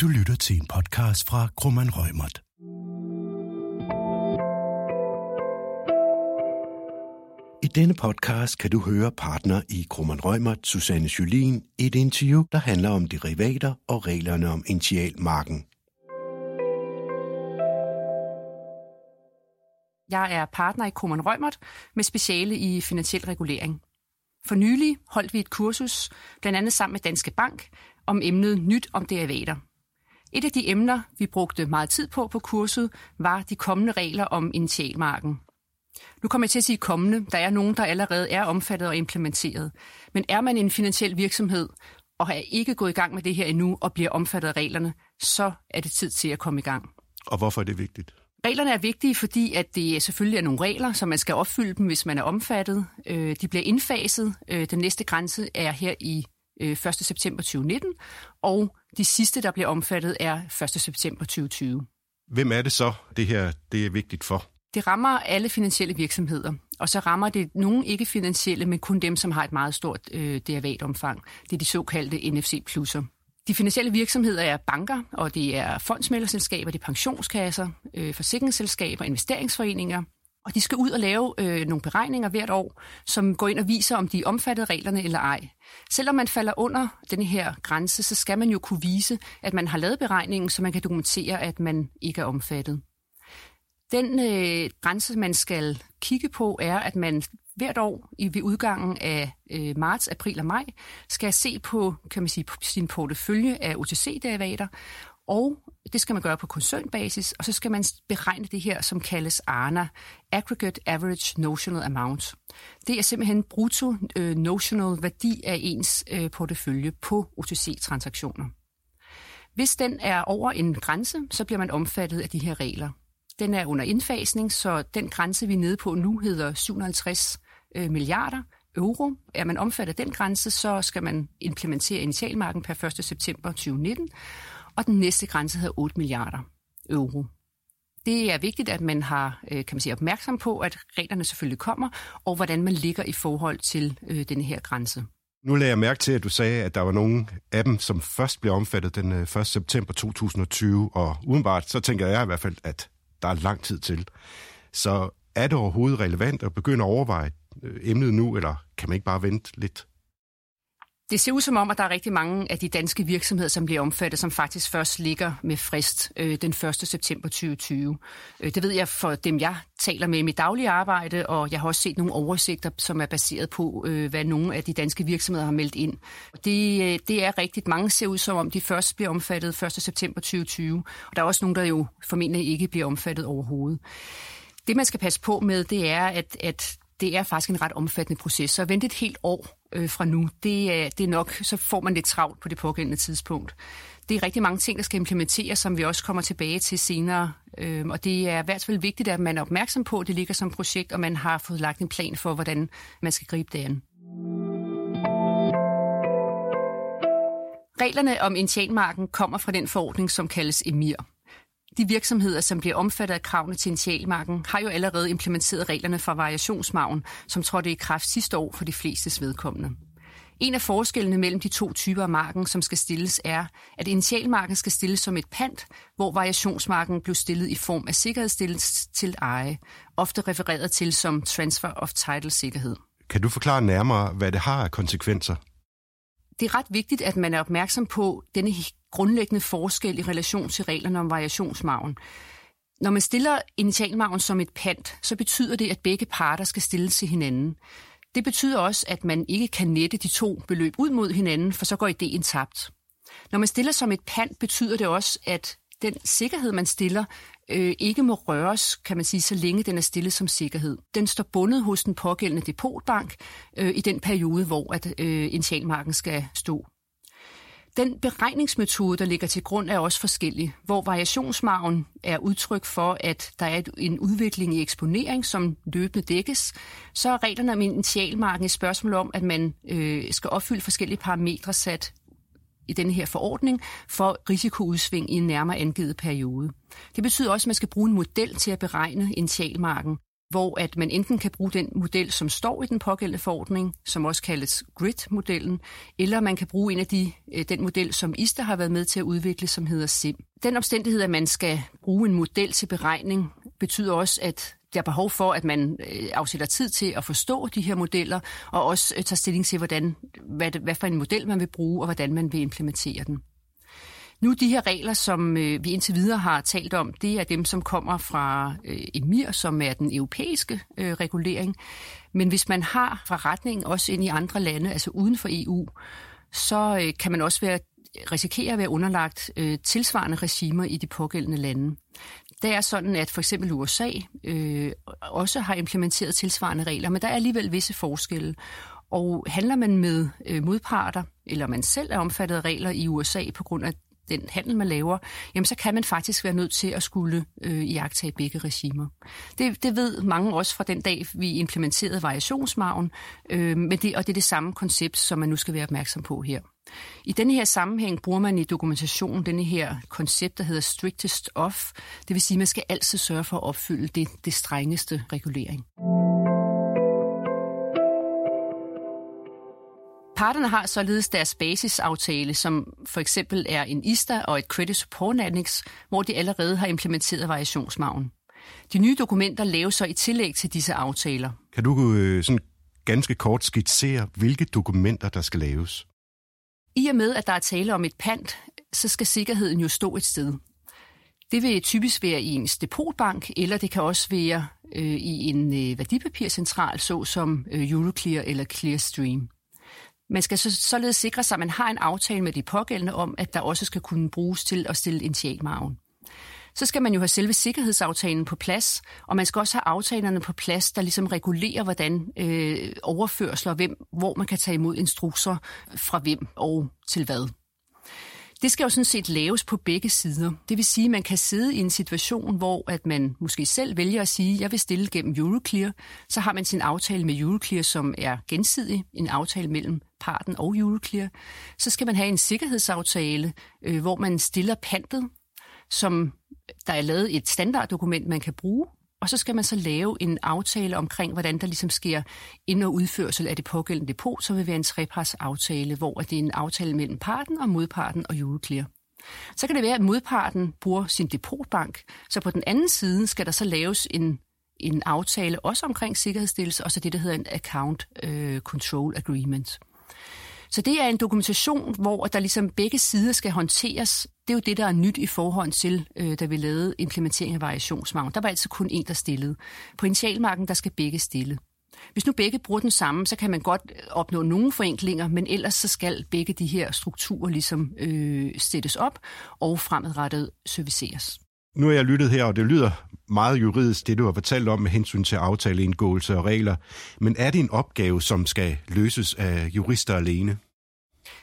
Du lytter til en podcast fra Grumman Rømert. I denne podcast kan du høre partner i Grumman Rømert, Susanne Julin, i et interview, der handler om derivater og reglerne om initialmarken. Jeg er partner i Krummernd Rømert med speciale i finansiel regulering. For nylig holdt vi et kursus, blandt andet sammen med Danske Bank, om emnet nyt om derivater. Et af de emner, vi brugte meget tid på på kurset, var de kommende regler om initialmarken. Nu kommer jeg til at sige kommende. Der er nogen, der allerede er omfattet og implementeret. Men er man en finansiel virksomhed og har ikke gået i gang med det her endnu og bliver omfattet af reglerne, så er det tid til at komme i gang. Og hvorfor er det vigtigt? Reglerne er vigtige, fordi at det selvfølgelig er nogle regler, som man skal opfylde dem, hvis man er omfattet. Øh, de bliver indfaset. Øh, den næste grænse er her i 1. Øh, september 2019, og de sidste, der bliver omfattet, er 1. september 2020. Hvem er det så, det her det er vigtigt for? Det rammer alle finansielle virksomheder, og så rammer det nogle ikke-finansielle, men kun dem, som har et meget stort øh, derivatomfang. Det er de såkaldte NFC-plusser. De finansielle virksomheder er banker, og det er fondsmælderselskaber, det er pensionskasser, øh, forsikringsselskaber, investeringsforeninger. Og de skal ud og lave øh, nogle beregninger hvert år, som går ind og viser, om de er omfattet reglerne eller ej. Selvom man falder under den her grænse, så skal man jo kunne vise, at man har lavet beregningen, så man kan dokumentere, at man ikke er omfattet. Den øh, grænse, man skal kigge på, er, at man hvert år i ved udgangen af øh, marts, april og maj skal se på, kan man sige, på sin portefølje af OTC-derivater, og det skal man gøre på koncernbasis, og så skal man beregne det her, som kaldes ARNA, Aggregate Average Notional Amount. Det er simpelthen brutto øh, notional værdi af ens øh, portefølje på OTC-transaktioner. Hvis den er over en grænse, så bliver man omfattet af de her regler. Den er under indfasning, så den grænse, vi er nede på nu, hedder 750 øh, milliarder euro. Er man omfattet af den grænse, så skal man implementere initialmarken per 1. september 2019, og den næste grænse hedder 8 milliarder euro. Det er vigtigt, at man har øh, kan man sige, opmærksom på, at reglerne selvfølgelig kommer, og hvordan man ligger i forhold til øh, den her grænse. Nu lagde jeg mærke til, at du sagde, at der var nogle af dem, som først blev omfattet den øh, 1. September 2020, og udenbart så tænker jeg i hvert fald, at der er lang tid til. Så er det overhovedet relevant at begynde at overveje øh, emnet nu, eller kan man ikke bare vente lidt? Det ser ud som om, at der er rigtig mange af de danske virksomheder, som bliver omfattet, som faktisk først ligger med frist øh, den 1. september 2020. Øh, det ved jeg for dem, jeg taler med i mit daglige arbejde, og jeg har også set nogle oversigter, som er baseret på, øh, hvad nogle af de danske virksomheder har meldt ind. Det, øh, det er rigtigt. Mange ser ud som om, de først bliver omfattet 1. september 2020, og der er også nogle, der jo formentlig ikke bliver omfattet overhovedet. Det, man skal passe på med, det er, at, at det er faktisk en ret omfattende proces. Så at vente et helt år øh, fra nu, det er, det er nok, så får man lidt travlt på det pågældende tidspunkt. Det er rigtig mange ting, der skal implementeres, som vi også kommer tilbage til senere. Øh, og det er i hvert fald vigtigt, at man er opmærksom på, at det ligger som projekt, og man har fået lagt en plan for, hvordan man skal gribe det an. Reglerne om indianmarken kommer fra den forordning, som kaldes EMIR. De virksomheder, som bliver omfattet af kravene til initialmarken, har jo allerede implementeret reglerne for variationsmagen, som trådte i kraft sidste år for de flestes vedkommende. En af forskellene mellem de to typer af marken, som skal stilles, er, at initialmarken skal stilles som et pant, hvor variationsmarken blev stillet i form af sikkerhedsstillet til eje, ofte refereret til som transfer of title sikkerhed. Kan du forklare nærmere, hvad det har af konsekvenser? Det er ret vigtigt, at man er opmærksom på denne grundlæggende forskel i relation til reglerne om variationsmagen. Når man stiller initialmagen som et pant, så betyder det, at begge parter skal stilles til hinanden. Det betyder også, at man ikke kan nette de to beløb ud mod hinanden, for så går ideen tabt. Når man stiller som et pant, betyder det også, at den sikkerhed, man stiller, øh, ikke må røres, kan man sige, så længe den er stillet som sikkerhed. Den står bundet hos den pågældende depotbank øh, i den periode, hvor at, øh, initialmarken skal stå. Den beregningsmetode, der ligger til grund, er også forskellig, hvor variationsmargen er udtryk for, at der er en udvikling i eksponering, som løbende dækkes, så er reglerne om initialmarken et spørgsmål om, at man øh, skal opfylde forskellige parametre sat i denne her forordning for risikoudsving i en nærmere angivet periode. Det betyder også, at man skal bruge en model til at beregne initialmarken hvor at man enten kan bruge den model, som står i den pågældende forordning, som også kaldes GRID-modellen, eller man kan bruge en af de, øh, den model, som ISTA har været med til at udvikle, som hedder SIM. Den omstændighed, at man skal bruge en model til beregning, betyder også, at der er behov for, at man øh, afsætter tid til at forstå de her modeller, og også øh, tager stilling til, hvordan, hvad, hvad for en model man vil bruge, og hvordan man vil implementere den. Nu de her regler, som øh, vi indtil videre har talt om, det er dem, som kommer fra øh, EMIR, som er den europæiske øh, regulering. Men hvis man har forretning også ind i andre lande, altså uden for EU, så øh, kan man også være risikere at være underlagt øh, tilsvarende regimer i de pågældende lande. Det er sådan, at for eksempel USA øh, også har implementeret tilsvarende regler, men der er alligevel visse forskelle. Og handler man med øh, modparter, eller man selv er omfattet af regler i USA på grund af den handel, man laver, jamen så kan man faktisk være nødt til at skulle øh, iagtage begge regimer. Det, det ved mange også fra den dag, vi implementerede variationsmagen, øh, men det, og det er det samme koncept, som man nu skal være opmærksom på her. I denne her sammenhæng bruger man i dokumentationen denne her koncept, der hedder strictest off. Det vil sige, at man skal altid sørge for at opfylde det, det strengeste regulering. Parterne har således deres basisaftale, som for eksempel er en ISTA og et Credit Support Annex, hvor de allerede har implementeret variationsmagen. De nye dokumenter laves så i tillæg til disse aftaler. Kan du øh, sådan ganske kort skitsere, hvilke dokumenter, der skal laves? I og med, at der er tale om et pant, så skal sikkerheden jo stå et sted. Det vil typisk være i en depotbank, eller det kan også være øh, i en øh, værdipapircentral, såsom øh, Euroclear eller Clearstream. Man skal så, således sikre sig, at man har en aftale med de pågældende om, at der også skal kunne bruges til at stille initialmarven. Så skal man jo have selve sikkerhedsaftalen på plads, og man skal også have aftalerne på plads, der ligesom regulerer, hvordan øh, overførsler, hvem, hvor man kan tage imod instrukser fra hvem og til hvad. Det skal jo sådan set laves på begge sider. Det vil sige, at man kan sidde i en situation, hvor at man måske selv vælger at sige, at jeg vil stille gennem Euroclear. Så har man sin aftale med Euroclear, som er gensidig, en aftale mellem parten og Euroclear. Så skal man have en sikkerhedsaftale, øh, hvor man stiller pantet, som øh, der er lavet et standarddokument, man kan bruge, og så skal man så lave en aftale omkring, hvordan der ligesom sker ind- og udførsel af det pågældende depot, som vil være en trepartsaftale, hvor det er en aftale mellem parten og modparten og Euroclear. Så kan det være, at modparten bruger sin depotbank, så på den anden side skal der så laves en, en aftale også omkring sikkerhedsstillelse, og så det, der hedder en Account øh, Control Agreement. Så det er en dokumentation, hvor der ligesom begge sider skal håndteres. Det er jo det, der er nyt i forhold til, øh, da vi lavede implementering af variationsmagen. Der var altid kun en, der stillede. På initialmarken, der skal begge stille. Hvis nu begge bruger den samme, så kan man godt opnå nogle forenklinger, men ellers så skal begge de her strukturer ligesom øh, sættes op og fremadrettet serviceres. Nu har jeg lyttet her, og det lyder meget juridisk, det du har fortalt om med hensyn til aftaleindgåelse og regler. Men er det en opgave, som skal løses af jurister alene?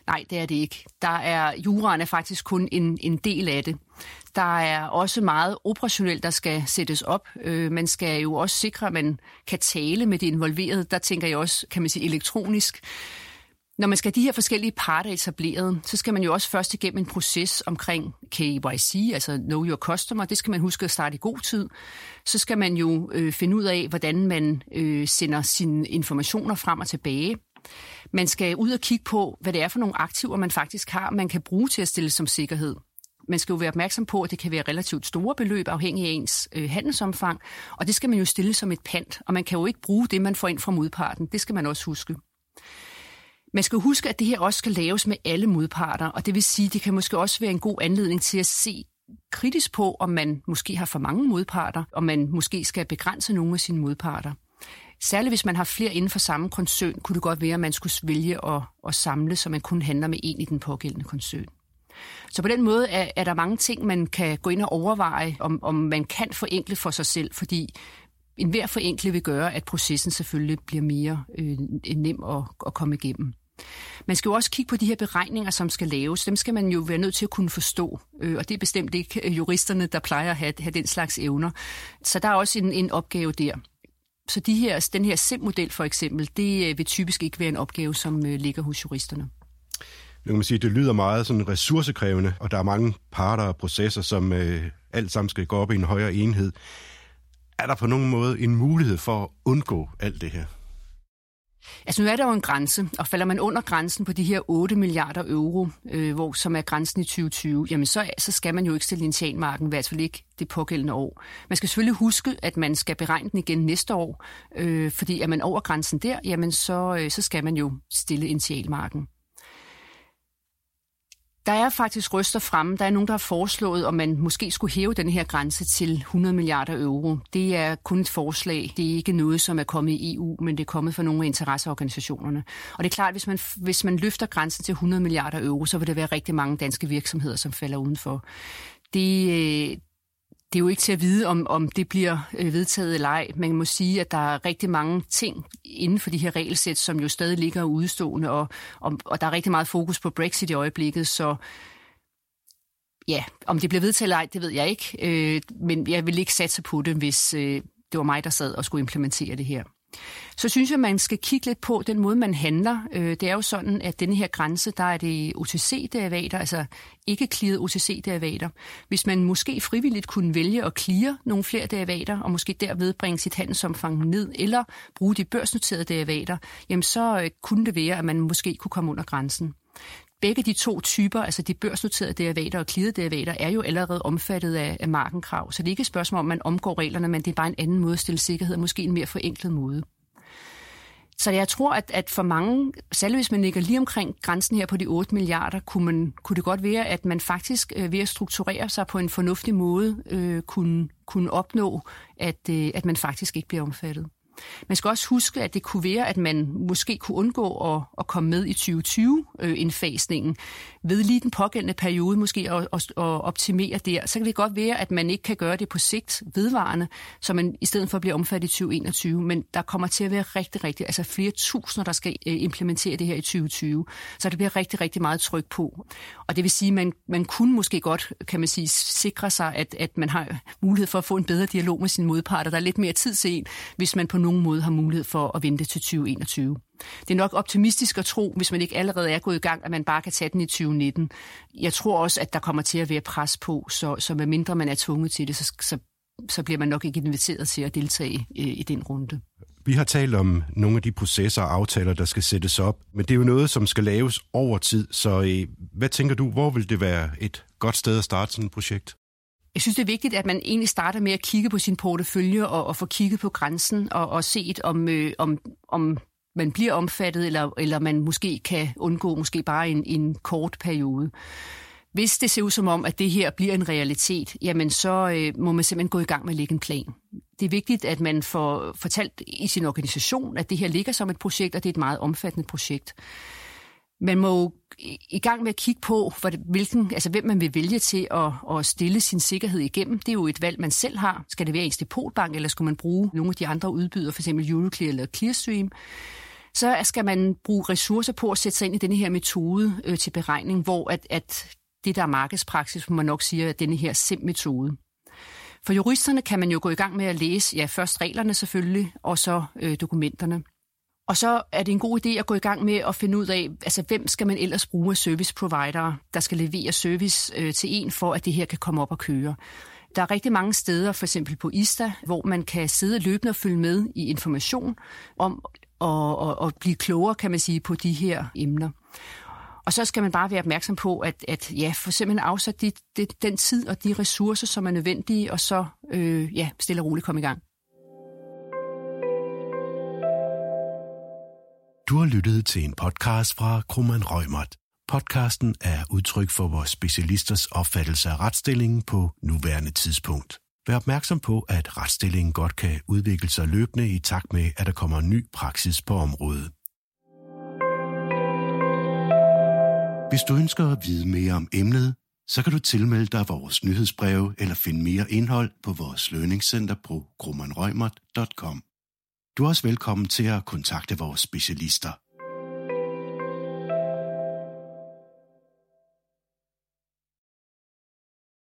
Nej, det er det ikke. Der er, juraen er faktisk kun en, en del af det. Der er også meget operationelt, der skal sættes op. Øh, man skal jo også sikre, at man kan tale med de involverede. Der tænker jeg også, kan man sige, elektronisk. Når man skal have de her forskellige parter etableret, så skal man jo også først igennem en proces omkring KYC, altså Know Your Customer. Det skal man huske at starte i god tid. Så skal man jo øh, finde ud af, hvordan man øh, sender sine informationer frem og tilbage. Man skal ud og kigge på, hvad det er for nogle aktiver, man faktisk har, man kan bruge til at stille som sikkerhed. Man skal jo være opmærksom på, at det kan være relativt store beløb, afhængig af ens øh, handelsomfang, og det skal man jo stille som et pant, og man kan jo ikke bruge det, man får ind fra modparten. Det skal man også huske. Man skal huske, at det her også skal laves med alle modparter, og det vil sige, at det kan måske også være en god anledning til at se kritisk på, om man måske har for mange modparter, og man måske skal begrænse nogle af sine modparter. Særligt hvis man har flere inden for samme koncern, kunne det godt være, at man skulle vælge at, at samle, så man kun handler med en i den pågældende koncern. Så på den måde er, er der mange ting, man kan gå ind og overveje, om, om man kan forenkle for sig selv, fordi enhver forenkle vil gøre, at processen selvfølgelig bliver mere øh, nem at, at komme igennem. Man skal jo også kigge på de her beregninger, som skal laves. Dem skal man jo være nødt til at kunne forstå, øh, og det er bestemt ikke øh, juristerne, der plejer at have, have den slags evner. Så der er også en, en opgave der. Så de her, den her SIM-model for eksempel, det øh, vil typisk ikke være en opgave, som øh, ligger hos juristerne. Nu kan man sige, det lyder meget sådan ressourcekrævende, og der er mange parter og processer, som øh, alt sammen skal gå op i en højere enhed. Er der på nogen måde en mulighed for at undgå alt det her? Altså nu er der jo en grænse, og falder man under grænsen på de her 8 milliarder euro, øh, hvor, som er grænsen i 2020, jamen så, så skal man jo ikke stille initialmarken, i hvert fald ikke det pågældende år. Man skal selvfølgelig huske, at man skal beregne den igen næste år, øh, fordi er man over grænsen der, jamen så, øh, så skal man jo stille initialmarken. Der er faktisk røster fremme. Der er nogen, der har foreslået, om man måske skulle hæve den her grænse til 100 milliarder euro. Det er kun et forslag. Det er ikke noget, som er kommet i EU, men det er kommet fra nogle af interesseorganisationerne. Og det er klart, at hvis man, hvis man løfter grænsen til 100 milliarder euro, så vil der være rigtig mange danske virksomheder, som falder udenfor. Det, øh, det er jo ikke til at vide, om, om det bliver øh, vedtaget eller ej. Man må sige, at der er rigtig mange ting inden for de her regelsæt, som jo stadig ligger udstående, og, og, og der er rigtig meget fokus på Brexit i øjeblikket, så ja, om det bliver vedtaget eller ej, det ved jeg ikke, øh, men jeg vil ikke satse på det, hvis øh, det var mig, der sad og skulle implementere det her. Så synes jeg, man skal kigge lidt på den måde, man handler. Øh, det er jo sådan, at denne her grænse, der er det OTC-derivater, altså ikke clearet OTC-derivater. Hvis man måske frivilligt kunne vælge at klire nogle flere derivater, og måske derved bringe sit handelsomfang ned, eller bruge de børsnoterede derivater, jamen så øh, kunne det være, at man måske kunne komme under grænsen. Begge de to typer, altså de børsnoterede derivater og clearet derivater, er jo allerede omfattet af, af markenkrav. Så det er ikke et spørgsmål om, man omgår reglerne, men det er bare en anden måde at stille sikkerhed, måske en mere forenklet måde. Så jeg tror, at, at for mange, særligt hvis man ligger lige omkring grænsen her på de 8 milliarder, kunne, man, kunne det godt være, at man faktisk øh, ved at strukturere sig på en fornuftig måde øh, kunne, kunne opnå, at, øh, at man faktisk ikke bliver omfattet. Man skal også huske, at det kunne være, at man måske kunne undgå at, at komme med i 2020-indfasningen øh, ved lige den pågældende periode måske at, at, at optimere der. Så kan det godt være, at man ikke kan gøre det på sigt vedvarende, så man i stedet for bliver omfattet i 2021. Men der kommer til at være rigtig, rigtig, altså flere tusinder, der skal øh, implementere det her i 2020. Så det bliver rigtig, rigtig meget tryk på. Og det vil sige, at man, man kunne måske godt, kan man sige, sikre sig, at, at man har mulighed for at få en bedre dialog med sine modparter. Der er lidt mere tid til en, hvis man på nogen måde har mulighed for at vente til 2021. Det er nok optimistisk at tro, hvis man ikke allerede er gået i gang, at man bare kan tage den i 2019. Jeg tror også, at der kommer til at være pres på, så, så med mindre man er tvunget til det, så, så, så bliver man nok ikke inviteret til at deltage i, i den runde. Vi har talt om nogle af de processer og aftaler, der skal sættes op, men det er jo noget, som skal laves over tid. Så øh, hvad tænker du, hvor vil det være et godt sted at starte sådan et projekt? Jeg synes, det er vigtigt, at man egentlig starter med at kigge på sin portefølje og, og få kigget på grænsen og, og set, om, øh, om, om man bliver omfattet, eller, eller man måske kan undgå måske bare en, en kort periode. Hvis det ser ud som om, at det her bliver en realitet, jamen så øh, må man simpelthen gå i gang med at lægge en plan. Det er vigtigt, at man får fortalt i sin organisation, at det her ligger som et projekt, og det er et meget omfattende projekt. Man må i gang med at kigge på, hvilken, altså hvem man vil vælge til at, at stille sin sikkerhed igennem. Det er jo et valg, man selv har. Skal det være ens depotbank, eller skal man bruge nogle af de andre udbydere, f.eks. Euroclear eller Clearstream? Så skal man bruge ressourcer på at sætte sig ind i denne her metode øh, til beregning, hvor at, at det, der er markedspraksis, må man nok sige, er denne her SIM-metode. For juristerne kan man jo gå i gang med at læse, ja, først reglerne selvfølgelig, og så øh, dokumenterne. Og så er det en god idé at gå i gang med at finde ud af, altså hvem skal man ellers bruge af service provider, der skal levere service øh, til en, for at det her kan komme op og køre. Der er rigtig mange steder, for eksempel på ISTA, hvor man kan sidde løbende og følge med i information om at, at, at blive klogere, kan man sige, på de her emner. Og så skal man bare være opmærksom på, at, at ja, for simpelthen afsat de, de, den tid og de ressourcer, som er nødvendige, og så øh, ja, stille og roligt komme i gang. Du har lyttet til en podcast fra Krummeren Rømert. Podcasten er udtryk for vores specialisters opfattelse af retsstillingen på nuværende tidspunkt. Vær opmærksom på, at retsstillingen godt kan udvikle sig løbende i takt med, at der kommer ny praksis på området. Hvis du ønsker at vide mere om emnet, så kan du tilmelde dig vores nyhedsbreve eller finde mere indhold på vores lønningscenter på grummanrøgmert.com. Du er også velkommen til at kontakte vores specialister.